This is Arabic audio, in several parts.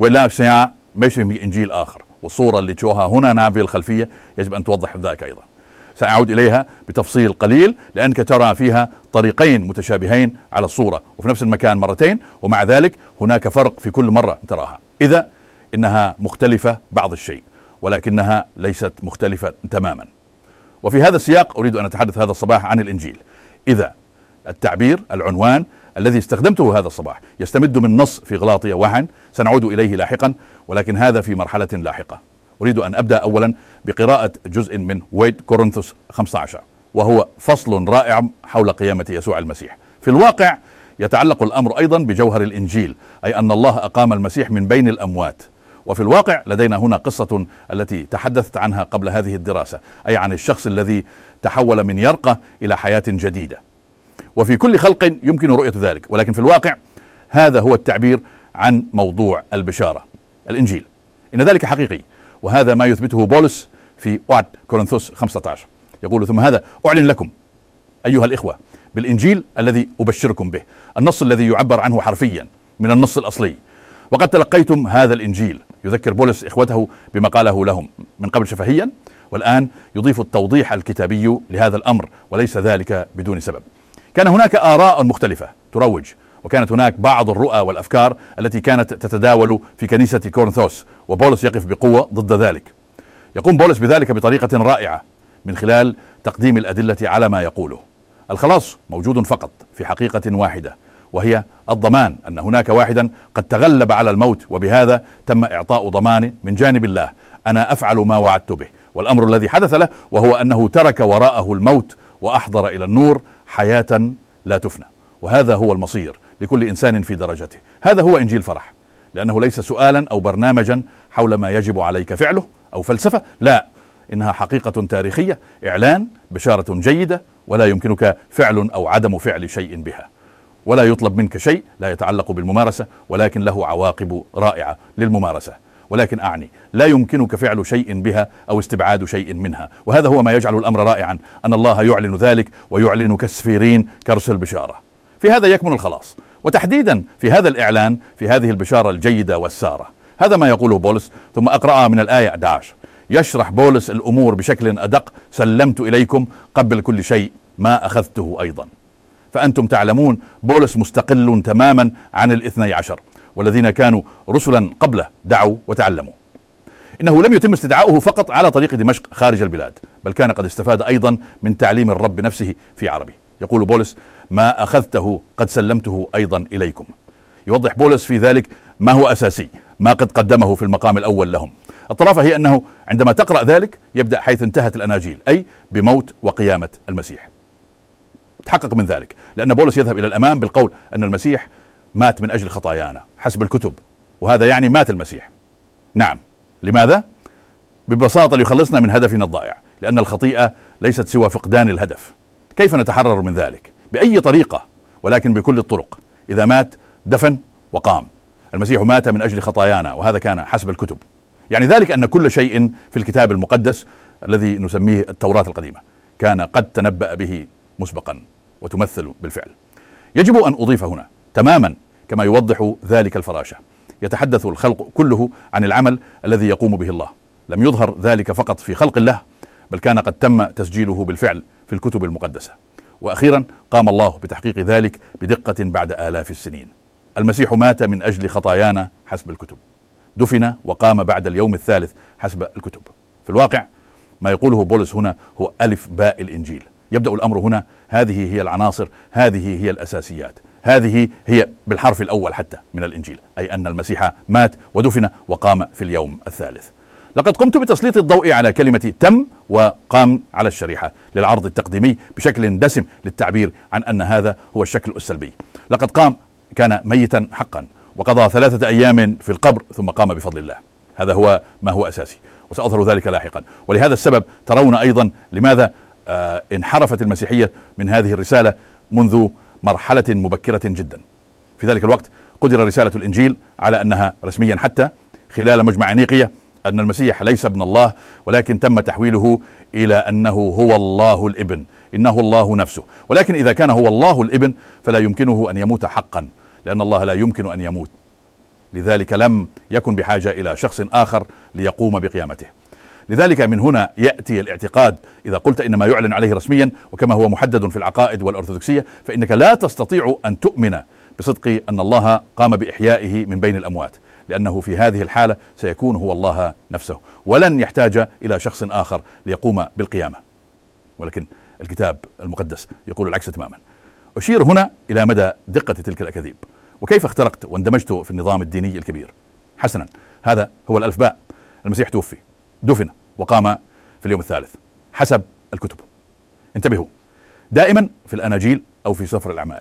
ولا سيا مش في إنجيل آخر. والصورة اللي تشوفها هنا نعم في الخلفية يجب أن توضح ذلك أيضا. سأعود إليها بتفصيل قليل لأنك ترى فيها طريقين متشابهين على الصورة وفي نفس المكان مرتين ومع ذلك هناك فرق في كل مرة تراها. إذا إنها مختلفة بعض الشيء ولكنها ليست مختلفة تماما. وفي هذا السياق أريد أن أتحدث هذا الصباح عن الإنجيل. إذا التعبير العنوان الذي استخدمته هذا الصباح. يستمد من نص في غلاطية واحد. سنعود إليه لاحقا ولكن هذا في مرحلة لاحقة. أريد أن أبدأ أولا بقراءة جزء من ويد كورنثوس 15 وهو فصل رائع حول قيامة يسوع المسيح. في الواقع يتعلق الأمر أيضا بجوهر الإنجيل أي أن الله أقام المسيح من بين الأموات. وفي الواقع لدينا هنا قصة التي تحدثت عنها قبل هذه الدراسة أي عن الشخص الذي تحول من يرقة إلى حياة جديدة. وفي كل خلق يمكن رؤية ذلك. ولكن في الواقع هذا هو التعبير عن موضوع البشارة الإنجيل. إن ذلك حقيقي وهذا ما يثبته بولس في وعد كورنثوس 15 يقول ثم هذا أعلن لكم أيها الإخوة بالإنجيل الذي أبشركم به النص الذي يعبر عنه حرفيا من النص الأصلي. وقد تلقيتم هذا الإنجيل يذكر بولس إخوته بما قاله لهم من قبل شفهيا والآن يضيف التوضيح الكتابي لهذا الأمر وليس ذلك بدون سبب. كان هناك آراء مختلفة تروج وكانت هناك بعض الرؤى والأفكار التي كانت تتداول في كنيسة كورنثوس وبولس يقف بقوة ضد ذلك. يقوم بولس بذلك بطريقة رائعة من خلال تقديم الأدلة على ما يقوله. الخلاص موجود فقط في حقيقة واحدة وهي الضمان أن هناك واحدا قد تغلب على الموت وبهذا تم إعطاء ضمان من جانب الله. أنا أفعل ما وعدت به والأمر الذي حدث له وهو أنه ترك وراءه الموت وأحضر إلى النور حياة لا تفنى. وهذا هو المصير لكل إنسان في درجته. هذا هو إنجيل فرح. لأنه ليس سؤالا أو برنامجا حول ما يجب عليك فعله أو فلسفة. لا إنها حقيقة تاريخية إعلان بشارة جيدة ولا يمكنك فعل أو عدم فعل شيء بها. ولا يطلب منك شيء لا يتعلق بالممارسة ولكن له عواقب رائعة للممارسة. ولكن أعني. لا يمكنك فعل شيء بها أو استبعاد شيء منها. وهذا هو ما يجعل الأمر رائعا أن الله يعلن ذلك ويعلن كالسفيرين كرس البشارة. في هذا يكمن الخلاص. وتحديدا في هذا الإعلان في هذه البشارة الجيدة والسارة. هذا ما يقوله بولس ثم اقرا من الآية 11 يشرح بولس الأمور بشكل أدق سلمت إليكم قبل كل شيء ما أخذته أيضا. فأنتم تعلمون بولس مستقل تماما عن الاثني عشر. والذين كانوا رسلا قبله دعوا وتعلموا. إنه لم يتم استدعاؤه فقط على طريق دمشق خارج البلاد بل كان قد استفاد أيضا من تعليم الرب نفسه في عربي. يقول بولس ما أخذته قد سلمته أيضا إليكم. يوضح بولس في ذلك ما هو أساسي ما قد قدمه في المقام الأول لهم. الطرافه هي أنه عندما تقرأ ذلك يبدأ حيث انتهت الأناجيل أي بموت وقيامة المسيح. تحقق من ذلك لأن بولس يذهب إلى الأمام بالقول أن المسيح مات من أجل خطايانا حسب الكتب. وهذا يعني مات المسيح. نعم. لماذا؟ ببساطة ليخلصنا من هدفنا الضائع لأن الخطيئة ليست سوى فقدان الهدف. كيف نتحرر من ذلك؟ بأي طريقة ولكن بكل الطرق. إذا مات دفن وقام. المسيح مات من أجل خطايانا وهذا كان حسب الكتب. يعني ذلك أن كل شيء في الكتاب المقدس الذي نسميه التوراة القديمة كان قد تنبأ به مسبقا وتمثل بالفعل. يجب أن أضيف هنا تماما كما يوضح ذلك الفراشة. يتحدث الخلق كله عن العمل الذي يقوم به الله. لم يظهر ذلك فقط في خلق الله بل كان قد تم تسجيله بالفعل في الكتب المقدسة. وأخيرا قام الله بتحقيق ذلك بدقة بعد آلاف السنين. المسيح مات من أجل خطايانا حسب الكتب. دفن وقام بعد اليوم الثالث حسب الكتب. في الواقع ما يقوله بولس هنا هو ألف باء الإنجيل. يبدأ الأمر هنا. هذه هي العناصر هذه هي الأساسيات. هذه هي بالحرف الأول حتى من الإنجيل أي أن المسيح مات ودفن وقام في اليوم الثالث. لقد قمت بتسليط الضوء على كلمة تم وقام على الشريحة للعرض التقديمي بشكل دسم للتعبير عن أن هذا هو الشكل السلبي. لقد قام كان ميتا حقا وقضى ثلاثة أيام في القبر ثم قام بفضل الله. هذا هو ما هو أساسي وسأظهر ذلك لاحقا. ولهذا السبب ترون أيضا لماذا آه، انحرفت المسيحية من هذه الرسالة منذ مرحلة مبكرة جدا. في ذلك الوقت قدر رسالة الإنجيل على أنها رسميا حتى خلال مجمع نيقيه أن المسيح ليس ابن الله ولكن تم تحويله إلى أنه هو الله الإبن إنه الله نفسه. ولكن إذا كان هو الله الإبن فلا يمكنه أن يموت حقا لأن الله لا يمكن أن يموت. لذلك لم يكن بحاجة إلى شخص آخر ليقوم بقيامته. لذلك من هنا يأتي الاعتقاد إذا قلت ان ما يعلن عليه رسميا وكما هو محدد في العقائد والأرثوذكسية فإنك لا تستطيع أن تؤمن بصدق أن الله قام بإحيائه من بين الأموات لأنه في هذه الحالة سيكون هو الله نفسه ولن يحتاج إلى شخص آخر ليقوم بالقيامة. ولكن الكتاب المقدس يقول العكس تماما. أشير هنا إلى مدى دقة تلك الأكاذيب. وكيف اخترقت واندمجت في النظام الديني الكبير؟ حسنا هذا هو الألف باء. المسيح توفي. دفن. وقام في اليوم الثالث حسب الكتب. انتبهوا. دائما في الأناجيل أو في سفر الأعمال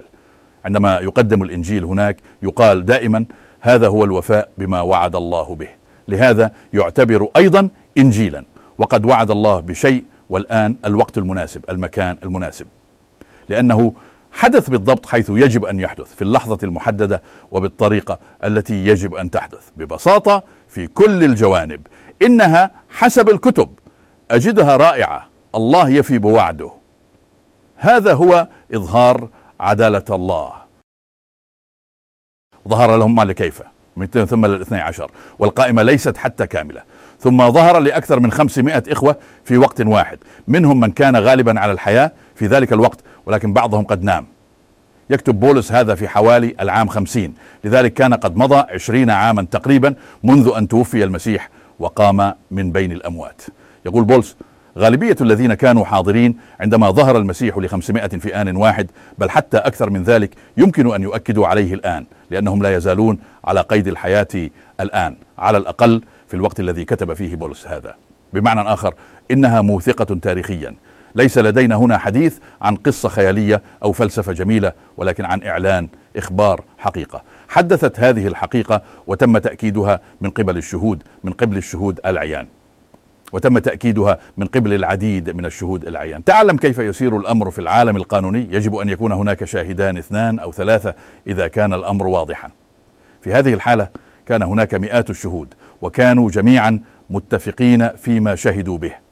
عندما يقدم الإنجيل هناك يقال دائما هذا هو الوفاء بما وعد الله به. لهذا يعتبر أيضا انجيلا وقد وعد الله بشيء والآن الوقت المناسب المكان المناسب. لأنه حدث بالضبط حيث يجب أن يحدث في اللحظة المحددة وبالطريقة التي يجب أن تحدث ببساطة في كل الجوانب. إنها حسب الكتب. أجدها رائعة. الله يفي بوعده هذا هو إظهار عدالة الله. ظهر لهم ما لكيف. من ثم للاثني عشر. والقائمة ليست حتى كاملة. ثم ظهر لأكثر من خمسمائة إخوة في وقت واحد. منهم من كان غالبا على الحياة في ذلك الوقت ولكن بعضهم قد نام. يكتب بولس هذا في حوالي العام خمسين. لذلك كان قد مضى عشرين عاما تقريبا منذ أن توفي المسيح. وقام من بين الأموات. يقول بولس غالبية الذين كانوا حاضرين عندما ظهر المسيح لخمسمائة في آن واحد بل حتى أكثر من ذلك يمكن أن يؤكدوا عليه الآن لأنهم لا يزالون على قيد الحياة الآن على الأقل في الوقت الذي كتب فيه بولس هذا. بمعنى آخر إنها موثقة تاريخيا. ليس لدينا هنا حديث عن قصة خيالية أو فلسفة جميلة ولكن عن إعلان إخبار حقيقة. حدثت هذه الحقيقة وتم تأكيدها من قبل الشهود من قبل الشهود العيان. وتم تأكيدها من قبل العديد من الشهود العيان. تعلم كيف يسير الأمر في العالم القانوني. يجب أن يكون هناك شاهدان اثنان أو ثلاثة إذا كان الأمر واضحا. في هذه الحالة كان هناك مئات الشهود وكانوا جميعا متفقين فيما شهدوا به.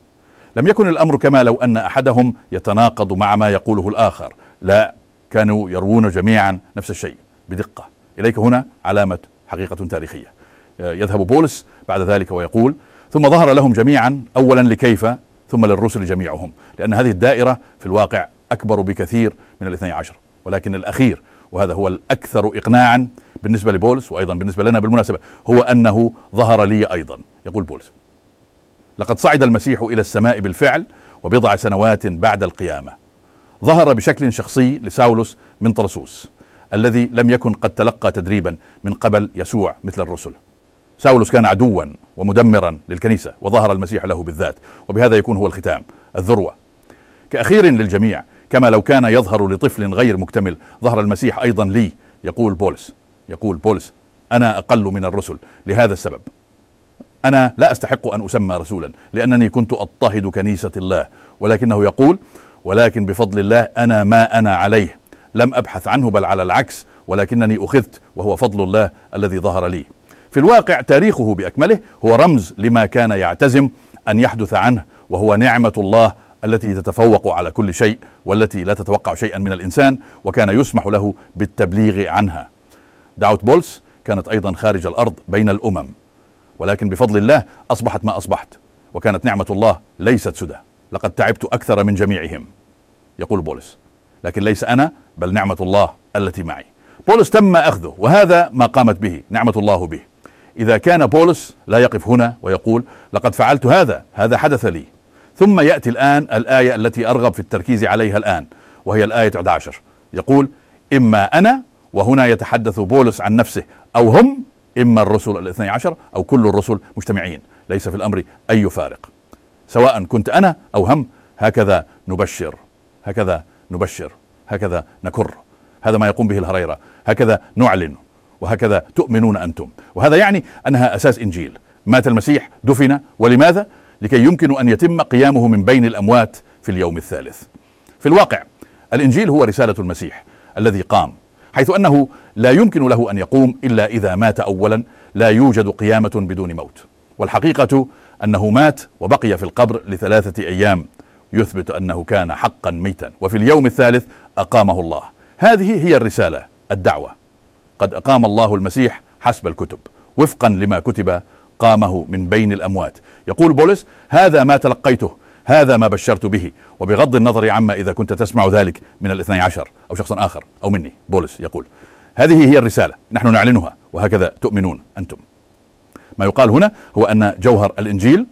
لم يكن الأمر كما لو أن أحدهم يتناقض مع ما يقوله الآخر. لا كانوا يروون جميعا نفس الشيء بدقة. إليك هنا علامة حقيقة تاريخية. يذهب بولس بعد ذلك ويقول ثم ظهر لهم جميعا اولا لكيف ثم للرسل جميعهم. لأن هذه الدائرة في الواقع أكبر بكثير من الاثني عشر ولكن الأخير وهذا هو الأكثر اقناعا بالنسبة لبولس وأيضا بالنسبة لنا بالمناسبة هو أنه ظهر لي أيضا. يقول بولس. لقد صعد المسيح إلى السماء بالفعل وبضع سنوات بعد القيامة. ظهر بشكل شخصي لساولوس من طرسوس الذي لم يكن قد تلقى تدريبا من قبل يسوع مثل الرسل. ساولوس كان عدوا ومدمرا للكنيسة وظهر المسيح له بالذات وبهذا يكون هو الختام الذروة. كأخير للجميع كما لو كان يظهر لطفل غير مكتمل ظهر المسيح أيضا لي يقول بولس. يقول بولس أنا أقل من الرسل لهذا السبب. أنا لا أستحق أن أسمى رسولا لأنني كنت أضطهد كنيسة الله. ولكنه يقول ولكن بفضل الله أنا ما أنا عليه. لم أبحث عنه بل على العكس ولكنني أخذت وهو فضل الله الذي ظهر لي. في الواقع تاريخه بأكمله هو رمز لما كان يعتزم أن يحدث عنه وهو نعمة الله التي تتفوق على كل شيء والتي لا تتوقع شيئا من الإنسان وكان يسمح له بالتبليغ عنها. دعوه بولس كانت أيضا خارج الأرض بين الأمم. ولكن بفضل الله أصبحت ما أصبحت وكانت نعمة الله ليست سدى لقد تعبت أكثر من جميعهم يقول بولس لكن ليس أنا بل نعمة الله التي معي. بولس تم أخذه وهذا ما قامت به نعمة الله به. إذا كان بولس لا يقف هنا ويقول لقد فعلت هذا هذا حدث لي ثم يأتي الآن الآية التي أرغب في التركيز عليها الآن وهي الآية 11 يقول إما أنا وهنا يتحدث بولس عن نفسه أو هم إما الرسل الاثني عشر أو كل الرسل مجتمعين ليس في الأمر أي فارق. سواء كنت أنا أو هم هكذا نبشر هكذا نبشر هكذا نكر. هذا ما يقوم به الهريرة. هكذا نعلن وهكذا تؤمنون أنتم. وهذا يعني أنها أساس إنجيل. مات المسيح دفن ولماذا؟ لكي يمكن أن يتم قيامه من بين الأموات في اليوم الثالث. في الواقع الإنجيل هو رسالة المسيح الذي قام. حيث أنه لا يمكن له أن يقوم إلا إذا مات اولا لا يوجد قيامة بدون موت. والحقيقة أنه مات وبقي في القبر لثلاثة أيام. يثبت أنه كان حقا ميتا. وفي اليوم الثالث أقامه الله. هذه هي الرسالة الدعوة. قد أقام الله المسيح حسب الكتب. وفقا لما كتب قامه من بين الأموات. يقول بولس هذا ما تلقيته. هذا ما بشرت به. وبغض النظر عما إذا كنت تسمع ذلك من الاثني عشر أو شخص آخر أو مني بولس يقول. هذه هي الرسالة نحن نعلنها وهكذا تؤمنون أنتم. ما يقال هنا هو أن جوهر الإنجيل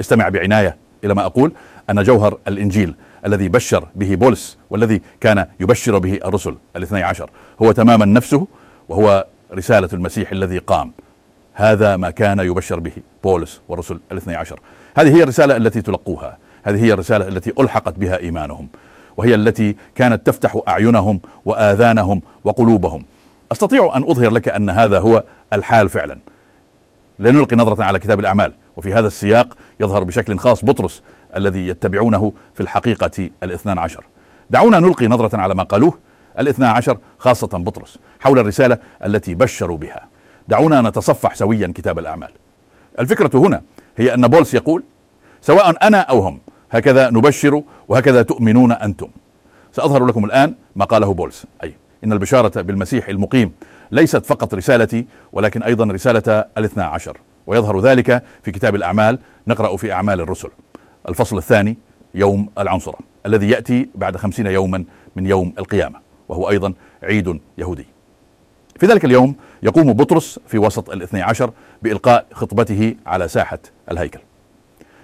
استمع بعناية إلى ما أقول أن جوهر الإنجيل الذي بشر به بولس والذي كان يبشر به الرسل الاثني عشر هو تماما نفسه وهو رسالة المسيح الذي قام. هذا ما كان يبشر به بولس والرسل الاثني عشر. هذه هي الرسالة التي تلقوها. هذه هي الرسالة التي ألحقت بها إيمانهم. وهي التي كانت تفتح أعينهم وآذانهم وقلوبهم. أستطيع أن أظهر لك أن هذا هو الحال فعلا. لنلقي نظرة على كتاب الأعمال. وفي هذا السياق يظهر بشكل خاص بطرس الذي يتبعونه في الحقيقة الاثنان عشر. دعونا نلقي نظرة على ما قالوه الاثنى عشر خاصة بطرس حول الرسالة التي بشروا بها. دعونا نتصفح سويا كتاب الأعمال. الفكرة هنا هي أن بولس يقول سواء أنا أو هم هكذا نبشر وهكذا تؤمنون أنتم. سأظهر لكم الآن ما قاله بولس. أي إن البشارة بالمسيح المقيم ليست فقط رسالتي ولكن أيضا رسالة الاثنى عشر. ويظهر ذلك في كتاب الأعمال نقرأ في أعمال الرسل. الفصل الثاني يوم العنصرة الذي يأتي بعد خمسين يوما من يوم القيامة وهو أيضا عيد يهودي. في ذلك اليوم يقوم بطرس في وسط الاثني عشر بإلقاء خطبته على ساحة الهيكل.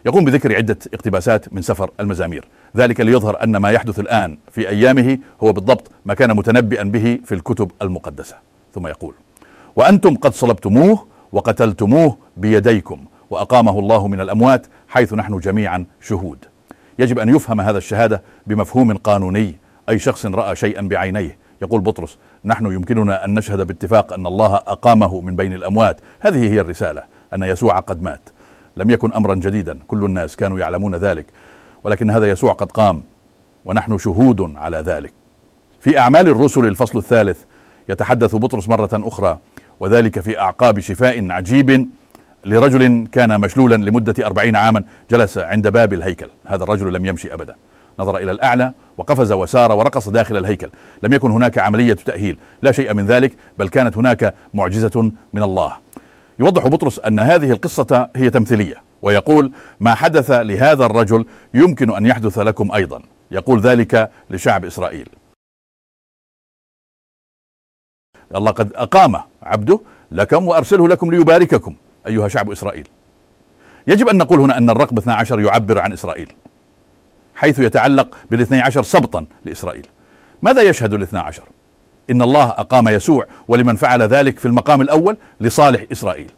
يقوم بذكر عدة اقتباسات من سفر المزامير. ذلك ليظهر أن ما يحدث الآن في أيامه هو بالضبط ما كان متنبئا به في الكتب المقدسة. ثم يقول وأنتم قد صلبتموه وقتلتموه بيديكم وأقامه الله من الأموات حيث نحن جميعا شهود. يجب أن يفهم هذا الشهادة بمفهوم قانوني أي شخص رأى شيئا بعينيه. يقول بطرس نحن يمكننا أن نشهد باتفاق أن الله أقامه من بين الأموات. هذه هي الرسالة أن يسوع قد مات. لم يكن أمرا جديدا كل الناس كانوا يعلمون ذلك ولكن هذا يسوع قد قام ونحن شهود على ذلك. في أعمال الرسل الفصل الثالث يتحدث بطرس مرة أخرى وذلك في أعقاب شفاء عجيب لرجل كان مشلولا لمدة أربعين عاما جلس عند باب الهيكل. هذا الرجل لم يمشي أبدا. نظر إلى الأعلى وقفز وسار ورقص داخل الهيكل. لم يكن هناك عملية تأهيل. لا شيء من ذلك بل كانت هناك معجزة من الله. يوضح بطرس أن هذه القصة هي تمثيلية ويقول ما حدث لهذا الرجل يمكن أن يحدث لكم أيضا. يقول ذلك لشعب إسرائيل. الله قد أقام عبده لكم وأرسله لكم ليبارككم أيها شعب إسرائيل. يجب أن نقول هنا أن الرقم 12 يعبر عن إسرائيل. حيث يتعلق بالاثني عشر سبطا لإسرائيل. ماذا يشهد الاثنى عشر؟ إن الله أقام يسوع ولمن فعل ذلك في المقام الأول لصالح إسرائيل.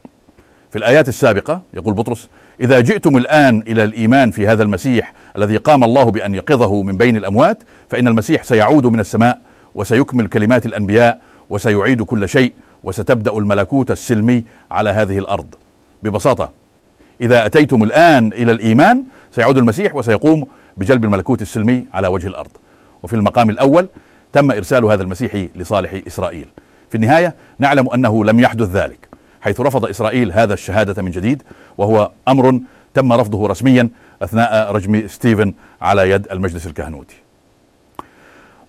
في الآيات السابقة يقول بطرس إذا جئتم الآن إلى الإيمان في هذا المسيح الذي قام الله بأن يقظه من بين الأموات فإن المسيح سيعود من السماء وسيكمل كلمات الأنبياء وسيعيد كل شيء وستبدأ الملكوت السلمي على هذه الأرض. ببساطة إذا أتيتم الآن إلى الإيمان سيعود المسيح وسيقوم بجلب الملكوت السلمي على وجه الأرض. وفي المقام الأول تم إرسال هذا المسيح لصالح إسرائيل. في النهاية نعلم أنه لم يحدث ذلك حيث رفض إسرائيل هذا الشهادة من جديد وهو أمر تم رفضه رسميا أثناء رجم ستيفن على يد المجلس الكهنوتي.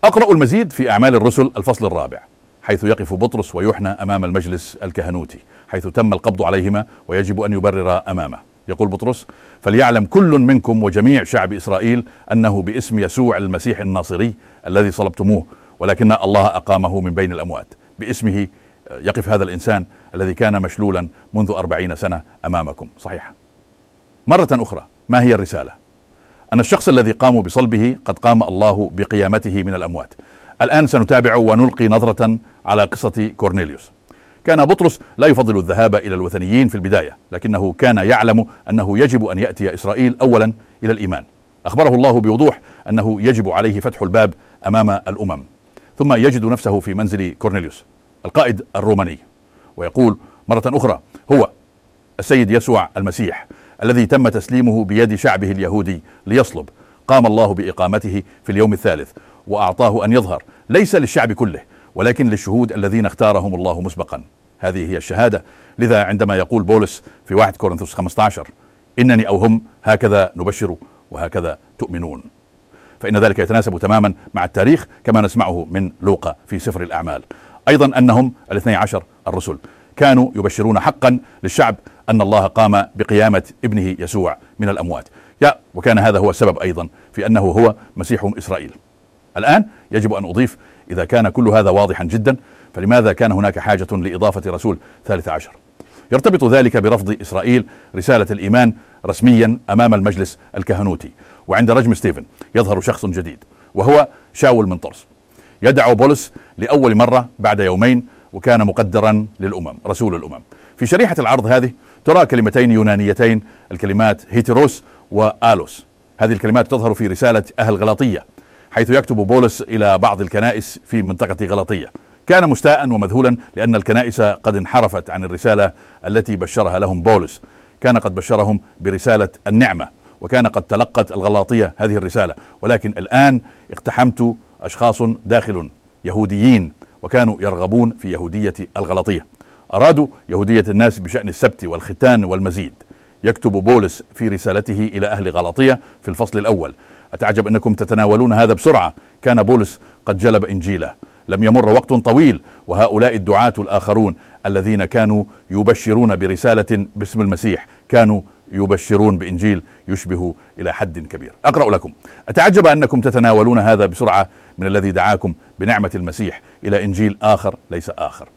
أقرأ المزيد في أعمال الرسل الفصل الرابع حيث يقف بطرس ويحنى أمام المجلس الكهنوتي حيث تم القبض عليهما ويجب أن يبرر أمامه. يقول بطرس فليعلم كل منكم وجميع شعب إسرائيل أنه باسم يسوع المسيح الناصري الذي صلبتموه ولكن الله أقامه من بين الأموات. باسمه يقف هذا الإنسان الذي كان مشلولا منذ أربعين سنة أمامكم. صحيح. مرة أخرى ما هي الرسالة؟ أن الشخص الذي قاموا بصلبه قد قام الله بقيامته من الأموات. الآن سنتابع ونلقي نظرة على قصة كورنيليوس. كان بطرس لا يفضل الذهاب إلى الوثنيين في البداية لكنه كان يعلم أنه يجب أن يأتي إسرائيل اولا إلى الإيمان. أخبره الله بوضوح أنه يجب عليه فتح الباب أمام الأمم. ثم يجد نفسه في منزل كورنيليوس القائد الروماني ويقول مرة أخرى هو السيد يسوع المسيح الذي تم تسليمه بيد شعبه اليهودي ليصلب. قام الله بإقامته في اليوم الثالث وأعطاه أن يظهر. ليس للشعب كله ولكن للشهود الذين اختارهم الله مسبقا. هذه هي الشهادة. لذا عندما يقول بولس في 1 كورنثوس 15 إنني أو هم هكذا نبشر وهكذا تؤمنون. فإن ذلك يتناسب تماما مع التاريخ كما نسمعه من لوقا في سفر الأعمال. أيضا أنهم الاثني عشر الرسل كانوا يبشرون حقا للشعب أن الله قام بقيامة ابنه يسوع من الأموات. يا وكان هذا هو السبب أيضا في أنه هو مسيح إسرائيل. الآن يجب أن أضيف إذا كان كل هذا واضحا جدا فلماذا كان هناك حاجة لإضافة رسول ثالث عشر؟ يرتبط ذلك برفض إسرائيل رسالة الإيمان رسميا أمام المجلس الكهنوتي. وعند رجم ستيفن يظهر شخص جديد وهو شاول من طرس. يدعو بولس لأول مرة بعد يومين وكان مقدرا للأمم رسول الأمم. في شريحة العرض هذه ترى كلمتين يونانيتين الكلمات هيتروس وآلوس. هذه الكلمات تظهر في رسالة أهل غلاطية. حيث يكتب بولس إلى بعض الكنائس في منطقة غلاطية. كان مستاء ومذهولا لأن الكنائس قد انحرفت عن الرسالة التي بشرها لهم بولس. كان قد بشرهم برسالة النعمة وكان قد تلقت الغلاطية هذه الرسالة. ولكن الآن اقتحمت أشخاص داخل يهوديين وكانوا يرغبون في يهودية الغلاطية. أرادوا يهودية الناس بشأن السبت والختان والمزيد. يكتب بولس في رسالته إلى أهل غلاطية في الفصل الأول. أتعجب أنكم تتناولون هذا بسرعة؟ كان بولس قد جلب إنجيله. لم يمر وقت طويل وهؤلاء الدعاة الآخرون الذين كانوا يبشرون برسالة باسم المسيح كانوا يبشرون بإنجيل يشبه إلى حد كبير. أقرأ لكم. أتعجب أنكم تتناولون هذا بسرعة من الذي دعاكم بنعمة المسيح إلى إنجيل آخر ليس آخر.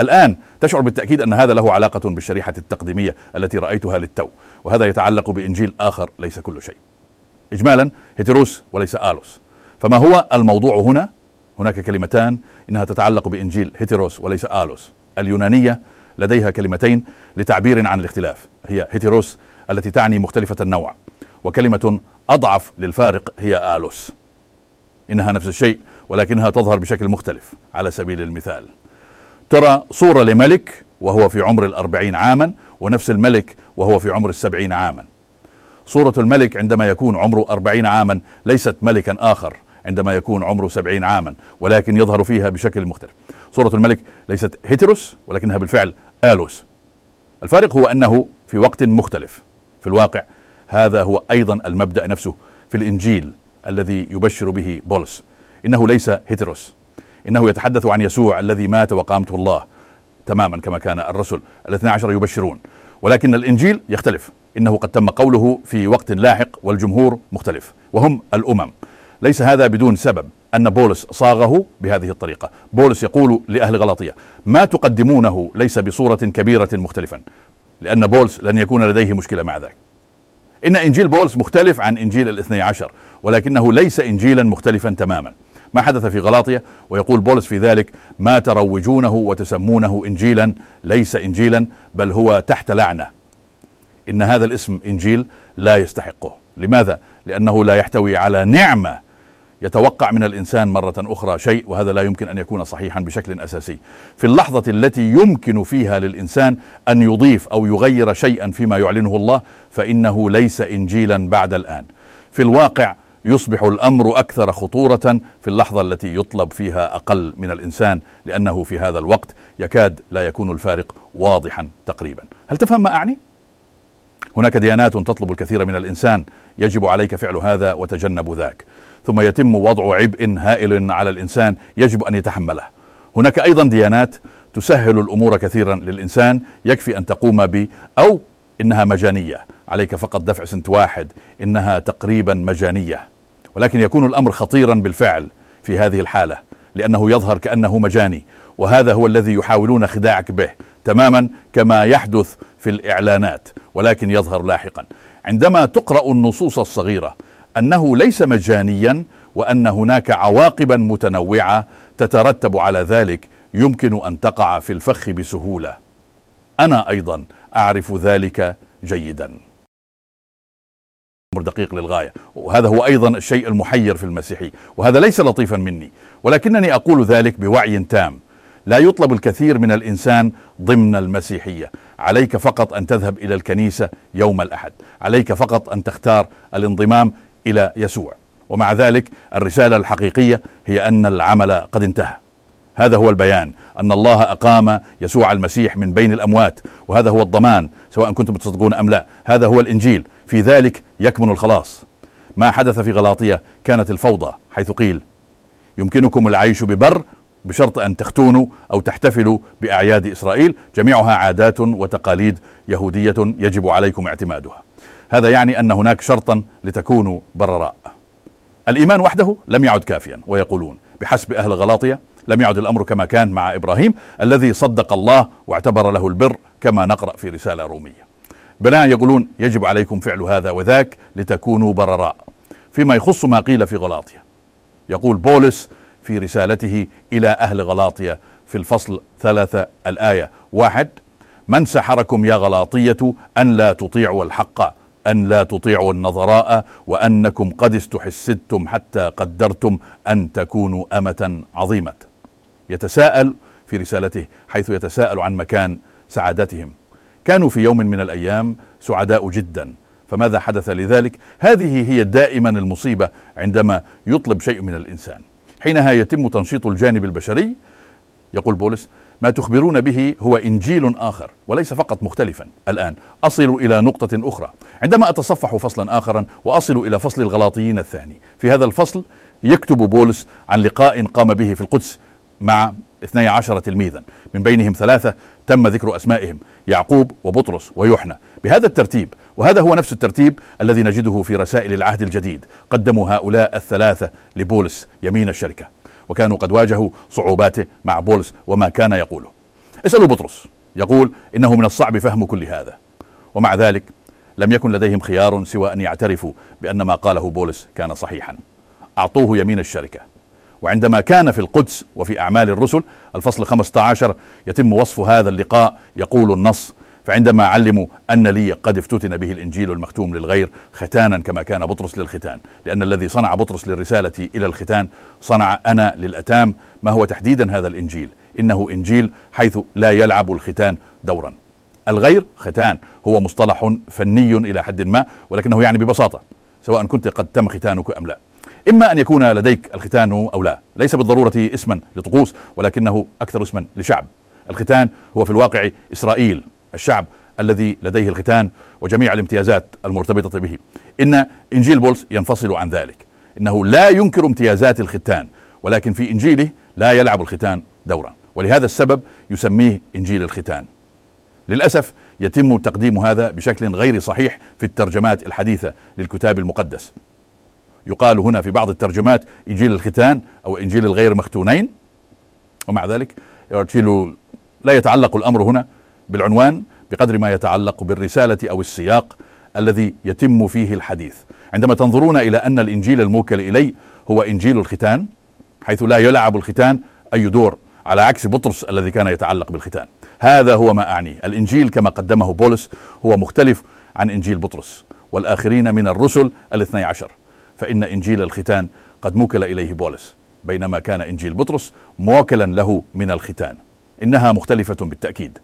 الآن تشعر بالتأكيد أن هذا له علاقة بالشريحة التقديمية التي رأيتها للتو وهذا يتعلق بإنجيل آخر ليس كل شيء. إجمالا هيتروس وليس آلوس. فما هو الموضوع هنا؟ هناك كلمتان إنها تتعلق بإنجيل هيتيروس وليس آلوس. اليونانية لديها كلمتين لتعبير عن الاختلاف. هي هيتيروس التي تعني مختلفة النوع وكلمة أضعف للفارق هي آلوس. إنها نفس الشيء ولكنها تظهر بشكل مختلف على سبيل المثال. ترى صورة لملك وهو في عمر الأربعين عاما ونفس الملك وهو في عمر السبعين عاما. صورة الملك عندما يكون عمره أربعين عاما ليست ملكا آخر عندما يكون عمره سبعين عاما ولكن يظهر فيها بشكل مختلف. صورة الملك ليست هيتروس ولكنها بالفعل آلوس. الفارق هو أنه في وقت مختلف. في الواقع هذا هو أيضا المبدأ نفسه في الإنجيل الذي يبشر به بولس. إنه ليس هيتروس. إنه يتحدث عن يسوع الذي مات وقامته الله تماما كما كان الرسل الاثنى عشر يبشرون. ولكن الإنجيل يختلف. إنه قد تم قوله في وقت لاحق والجمهور مختلف وهم الأمم. ليس هذا بدون سبب أن بولس صاغه بهذه الطريقة. بولس يقول لأهل غلاطية ما تقدمونه ليس بصورة كبيرة مختلفا لأن بولس لن يكون لديه مشكلة مع ذلك. إن إنجيل بولس مختلف عن إنجيل الاثني عشر ولكنه ليس إنجيلا مختلفا تماما. ما حدث في غلاطية؟ ويقول بولس في ذلك ما تروجونه وتسمونه إنجيلا ليس إنجيلا بل هو تحت لعنة. إن هذا الاسم إنجيل لا يستحقه لماذا؟ لأنه لا يحتوي على نعمة يتوقع من الإنسان مرة أخرى شيء وهذا لا يمكن أن يكون صحيحا بشكل أساسي. في اللحظة التي يمكن فيها للإنسان أن يضيف أو يغير شيئا فيما يعلنه الله فإنه ليس انجيلا بعد الآن. في الواقع يصبح الأمر أكثر خطورة في اللحظة التي يطلب فيها أقل من الإنسان لأنه في هذا الوقت يكاد لا يكون الفارق واضحا تقريبا. هل تفهم ما أعني؟ هناك ديانات تطلب الكثير من الإنسان يجب عليك فعل هذا وتجنب ذاك. ثم يتم وضع عبء هائل على الإنسان يجب أن يتحمله. هناك أيضا ديانات تسهل الأمور كثيرا للإنسان يكفي أن تقوم ب أو إنها مجانية، عليك فقط دفع سنت واحد، إنها تقريبا مجانية. ولكن يكون الأمر خطيرا بالفعل في هذه الحالة لأنه يظهر كأنه مجاني، وهذا هو الذي يحاولون خداعك به، تماما كما يحدث في الإعلانات، ولكن يظهر لاحقا. عندما تقرأ النصوص الصغيرة أنه ليس مجانيا وأن هناك عواقبا متنوعة تترتب على ذلك يمكن أن تقع في الفخ بسهولة. أنا أيضا أعرف ذلك جيدا. أمر دقيق للغاية. وهذا هو أيضا الشيء المحير في المسيحي وهذا ليس لطيفا مني ولكنني أقول ذلك بوعي تام. لا يطلب الكثير من الإنسان ضمن المسيحية. عليك فقط أن تذهب إلى الكنيسة يوم الأحد. عليك فقط أن تختار الانضمام إلى يسوع. ومع ذلك الرسالة الحقيقية هي أن العمل قد انتهى. هذا هو البيان أن الله أقام يسوع المسيح من بين الأموات. وهذا هو الضمان سواء كنتم تصدقون أم لا. هذا هو الإنجيل. في ذلك يكمن الخلاص. ما حدث في غلاطية كانت الفوضى حيث قيل يمكنكم العيش ببر بشرط أن تختونوا أو تحتفلوا بأعياد إسرائيل. جميعها عادات وتقاليد يهودية يجب عليكم اعتمادها. هذا يعني أن هناك شرطا لتكونوا برراء. الإيمان وحده لم يعد كافيا ويقولون بحسب أهل غلاطية لم يعد الأمر كما كان مع إبراهيم الذي صدق الله واعتبر له البر كما نقرأ في رسالة رومية. بناء يقولون يجب عليكم فعل هذا وذاك لتكونوا برراء. فيما يخص ما قيل في غلاطيا يقول بولس في رسالته إلى أهل غلاطية. في الفصل ثلاثة الآية. واحد من سحركم يا غلاطية أن لا تطيعوا الحق أن لا تطيعوا النظراء وأنكم قد استحسدتم حتى قدرتم أن تكونوا أمة عظيمة. يتساءل في رسالته حيث يتساءل عن مكان سعادتهم. كانوا في يوم من الأيام سعداء جدا فماذا حدث لذلك؟ هذه هي دائما المصيبة عندما يطلب شيء من الإنسان. حينها يتم تنشيط الجانب البشري. يقول بولس ما تخبرون به هو إنجيل آخر وليس فقط مختلفا. الآن أصل إلى نقطة أخرى. عندما أتصفح فصلا اخرا وأصل إلى فصل الغلاطيين الثاني. في هذا الفصل يكتب بولس عن لقاء قام به في القدس مع 12 تلميذا. من بينهم ثلاثة تم ذكر أسمائهم يعقوب وبطرس ويوحنا. بهذا الترتيب وهذا هو نفس الترتيب الذي نجده في رسائل العهد الجديد قدموا هؤلاء الثلاثة لبولس يمين الشركة وكانوا قد واجهوا صعوباته مع بولس وما كان يقوله. اسألوا بطرس يقول إنه من الصعب فهم كل هذا. ومع ذلك لم يكن لديهم خيار سوى أن يعترفوا بأن ما قاله بولس كان صحيحا. أعطوه يمين الشركة. وعندما كان في القدس وفي أعمال الرسل الفصل 15 يتم وصف هذا اللقاء يقول النص فعندما علموا أن لي قد افتتن به الإنجيل المختوم للغير ختانا كما كان بطرس للختان لأن الذي صنع بطرس للرسالة إلى الختان صنع أنا للأتام ما هو تحديدا هذا الإنجيل؟ إنه إنجيل حيث لا يلعب الختان دورا. الغير ختان هو مصطلح فني إلى حد ما ولكنه يعني ببساطة سواء كنت قد تم ختانك أم لا. إما أن يكون لديك الختان أو لا. ليس بالضرورة اسما لطقوس ولكنه أكثر اسما لشعب. الختان هو في الواقع إسرائيل الشعب الذي لديه الختان وجميع الامتيازات المرتبطة به. إن إنجيل بولس ينفصل عن ذلك. إنه لا ينكر امتيازات الختان ولكن في إنجيله لا يلعب الختان دورا. ولهذا السبب يسميه إنجيل الختان. للأسف يتم تقديم هذا بشكل غير صحيح في الترجمات الحديثة للكتاب المقدس. يقال هنا في بعض الترجمات إنجيل الختان أو إنجيل الغير مختونين ومع ذلك لا يتعلق الأمر هنا بالعنوان بقدر ما يتعلق بالرسالة أو السياق الذي يتم فيه الحديث. عندما تنظرون إلى أن الإنجيل الموكل إلي هو إنجيل الختان حيث لا يلعب الختان أي دور على عكس بطرس الذي كان يتعلق بالختان. هذا هو ما أعنيه الإنجيل كما قدمه بولس هو مختلف عن إنجيل بطرس والآخرين من الرسل الاثني عشر. فإن إنجيل الختان قد موكل إليه بولس بينما كان إنجيل بطرس موكلا له من الختان. إنها مختلفة بالتأكيد.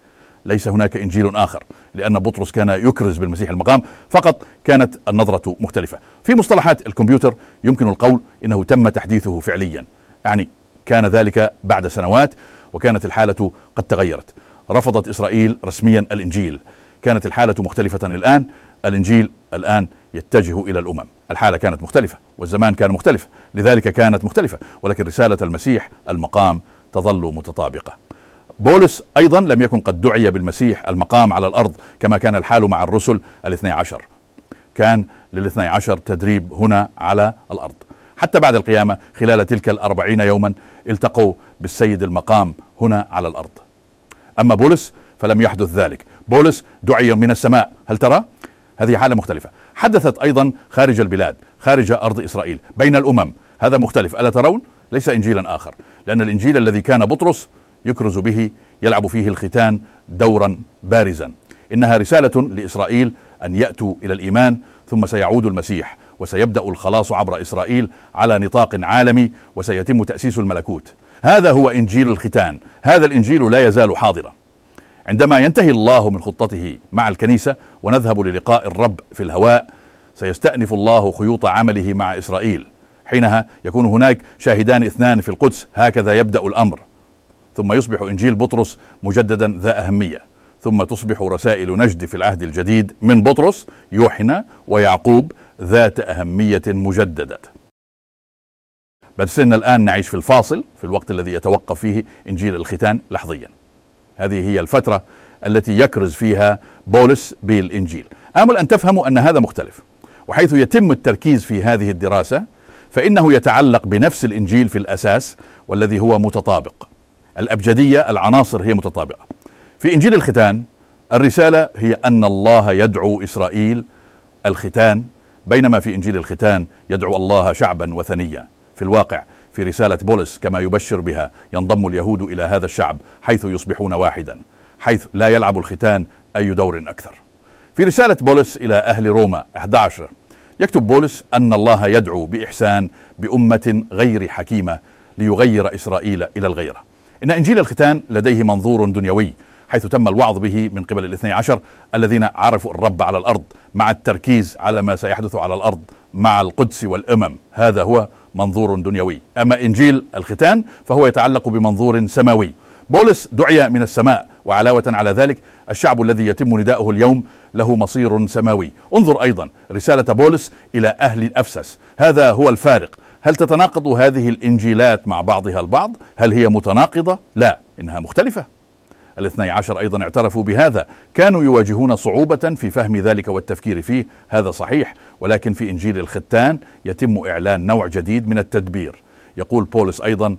ليس هناك إنجيل آخر لأن بطرس كان يكرز بالمسيح المقام فقط كانت النظرة مختلفة. في مصطلحات الكمبيوتر يمكن القول إنه تم تحديثه فعليا يعني كان ذلك بعد سنوات وكانت الحالة قد تغيرت. رفضت إسرائيل رسميا الإنجيل. كانت الحالة مختلفة الآن الإنجيل الآن يتجه إلى الأمم. الحالة كانت مختلفة والزمان كان مختلف لذلك كانت مختلفة ولكن رسالة المسيح المقام تظل متطابقة. بولس أيضا لم يكن قد دعي بالمسيح المقام على الأرض كما كان الحال مع الرسل الاثني عشر. كان للاثني عشر تدريب هنا على الأرض. حتى بعد القيامة خلال تلك الأربعين يوما التقوا بالسيد المقام هنا على الأرض. أما بولس فلم يحدث ذلك. بولس دعي من السماء. هل ترى؟ هذه حالة مختلفة. حدثت أيضا خارج البلاد خارج أرض إسرائيل بين الأمم. هذا مختلف. ألا ترون؟ ليس إنجيلا آخر لأن الإنجيل الذي كان بطرس يكرز به يلعب فيه الختان دورا بارزا. إنها رسالة لإسرائيل أن يأتوا إلى الإيمان ثم سيعود المسيح وسيبدأ الخلاص عبر إسرائيل على نطاق عالمي وسيتم تأسيس الملكوت. هذا هو إنجيل الختان. هذا الإنجيل لا يزال حاضرا. عندما ينتهي الله من خطته مع الكنيسة ونذهب للقاء الرب في الهواء سيستأنف الله خيوط عمله مع إسرائيل. حينها يكون هناك شاهدان اثنان في القدس هكذا يبدأ الأمر. ثم يصبح إنجيل بطرس مجددا ذا أهمية. ثم تصبح رسائل نجد في العهد الجديد من بطرس يوحنا ويعقوب ذات أهمية مجددة. بس الآن نعيش في الفاصل في الوقت الذي يتوقف فيه إنجيل الختان لحظيا. هذه هي الفترة التي يكرز فيها بولس بالإنجيل. آمل أن تفهموا أن هذا مختلف. وحيث يتم التركيز في هذه الدراسة فإنه يتعلق بنفس الإنجيل في الأساس والذي هو متطابق. الأبجدية العناصر هي متطابقة. في إنجيل الختان الرسالة هي أن الله يدعو إسرائيل الختان بينما في إنجيل الختان يدعو الله شعبا وثنيا. في الواقع في رسالة بولس كما يبشر بها ينضم اليهود إلى هذا الشعب حيث يصبحون واحدا حيث لا يلعب الختان أي دور أكثر. في رسالة بولس إلى أهل روما 11 يكتب بولس أن الله يدعو بإحسان بأمة غير حكيمة ليغير إسرائيل إلى الغيرة إن إنجيل الختان لديه منظور دنيوي حيث تم الوعظ به من قبل الاثني عشر الذين عرفوا الرب على الأرض مع التركيز على ما سيحدث على الأرض مع القدس والأمم. هذا هو منظور دنيوي. أما إنجيل الختان فهو يتعلق بمنظور سماوي. بولس دعي من السماء وعلاوة على ذلك الشعب الذي يتم نداؤه اليوم له مصير سماوي. انظر أيضا رسالة بولس إلى أهل أفسس هذا هو الفارق. هل تتناقض هذه الإنجيلات مع بعضها البعض؟ هل هي متناقضة؟ لا إنها مختلفة. الاثني عشر أيضا اعترفوا بهذا. كانوا يواجهون صعوبة في فهم ذلك والتفكير فيه. هذا صحيح ولكن في إنجيل الختان يتم إعلان نوع جديد من التدبير. يقول بولس أيضا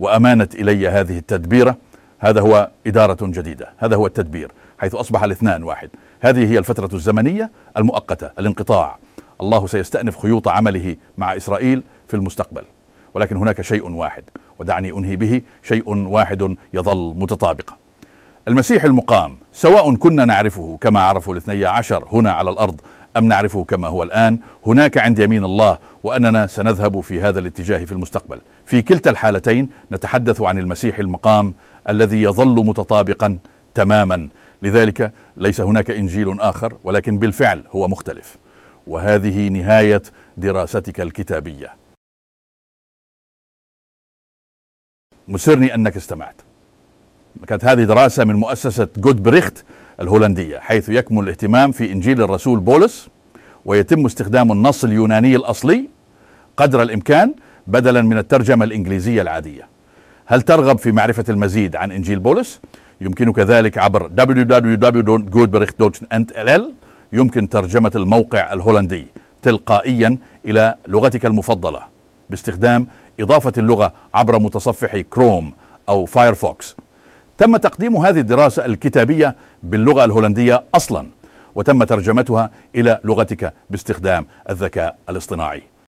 وأمانت إلي هذه التدبيرة. هذا هو إدارة جديدة. هذا هو التدبير حيث أصبح الاثنان واحد. هذه هي الفترة الزمنية المؤقتة الانقطاع. الله سيستأنف خيوط عمله مع إسرائيل في المستقبل. ولكن هناك شيء واحد ودعني أنهي به شيء واحد يظل متطابقا. المسيح المقام سواء كنا نعرفه كما عرفه الاثني عشر هنا على الأرض أم نعرفه كما هو الآن هناك عند يمين الله وأننا سنذهب في هذا الاتجاه في المستقبل. في كلتا الحالتين نتحدث عن المسيح المقام الذي يظل متطابقا تماما. لذلك ليس هناك إنجيل آخر ولكن بالفعل هو مختلف. وهذه نهاية دراستك الكتابية. مسرني أنك استمعت. كانت هذه دراسة من مؤسسة جود بريخت الهولندية حيث يكمن الاهتمام في إنجيل الرسول بولس ويتم استخدام النص اليوناني الأصلي قدر الإمكان بدلا من الترجمة الإنجليزية العادية هل ترغب في معرفة المزيد عن إنجيل بولس؟ يمكنك ذلك عبر www.goodbericht.nl يمكن ترجمة الموقع الهولندي تلقائيا إلى لغتك المفضلة باستخدام إضافة اللغة عبر متصفح كروم أو فايرفوكس تم تقديم هذه الدراسة الكتابية باللغة الهولندية أصلا وتم ترجمتها إلى لغتك باستخدام الذكاء الاصطناعي.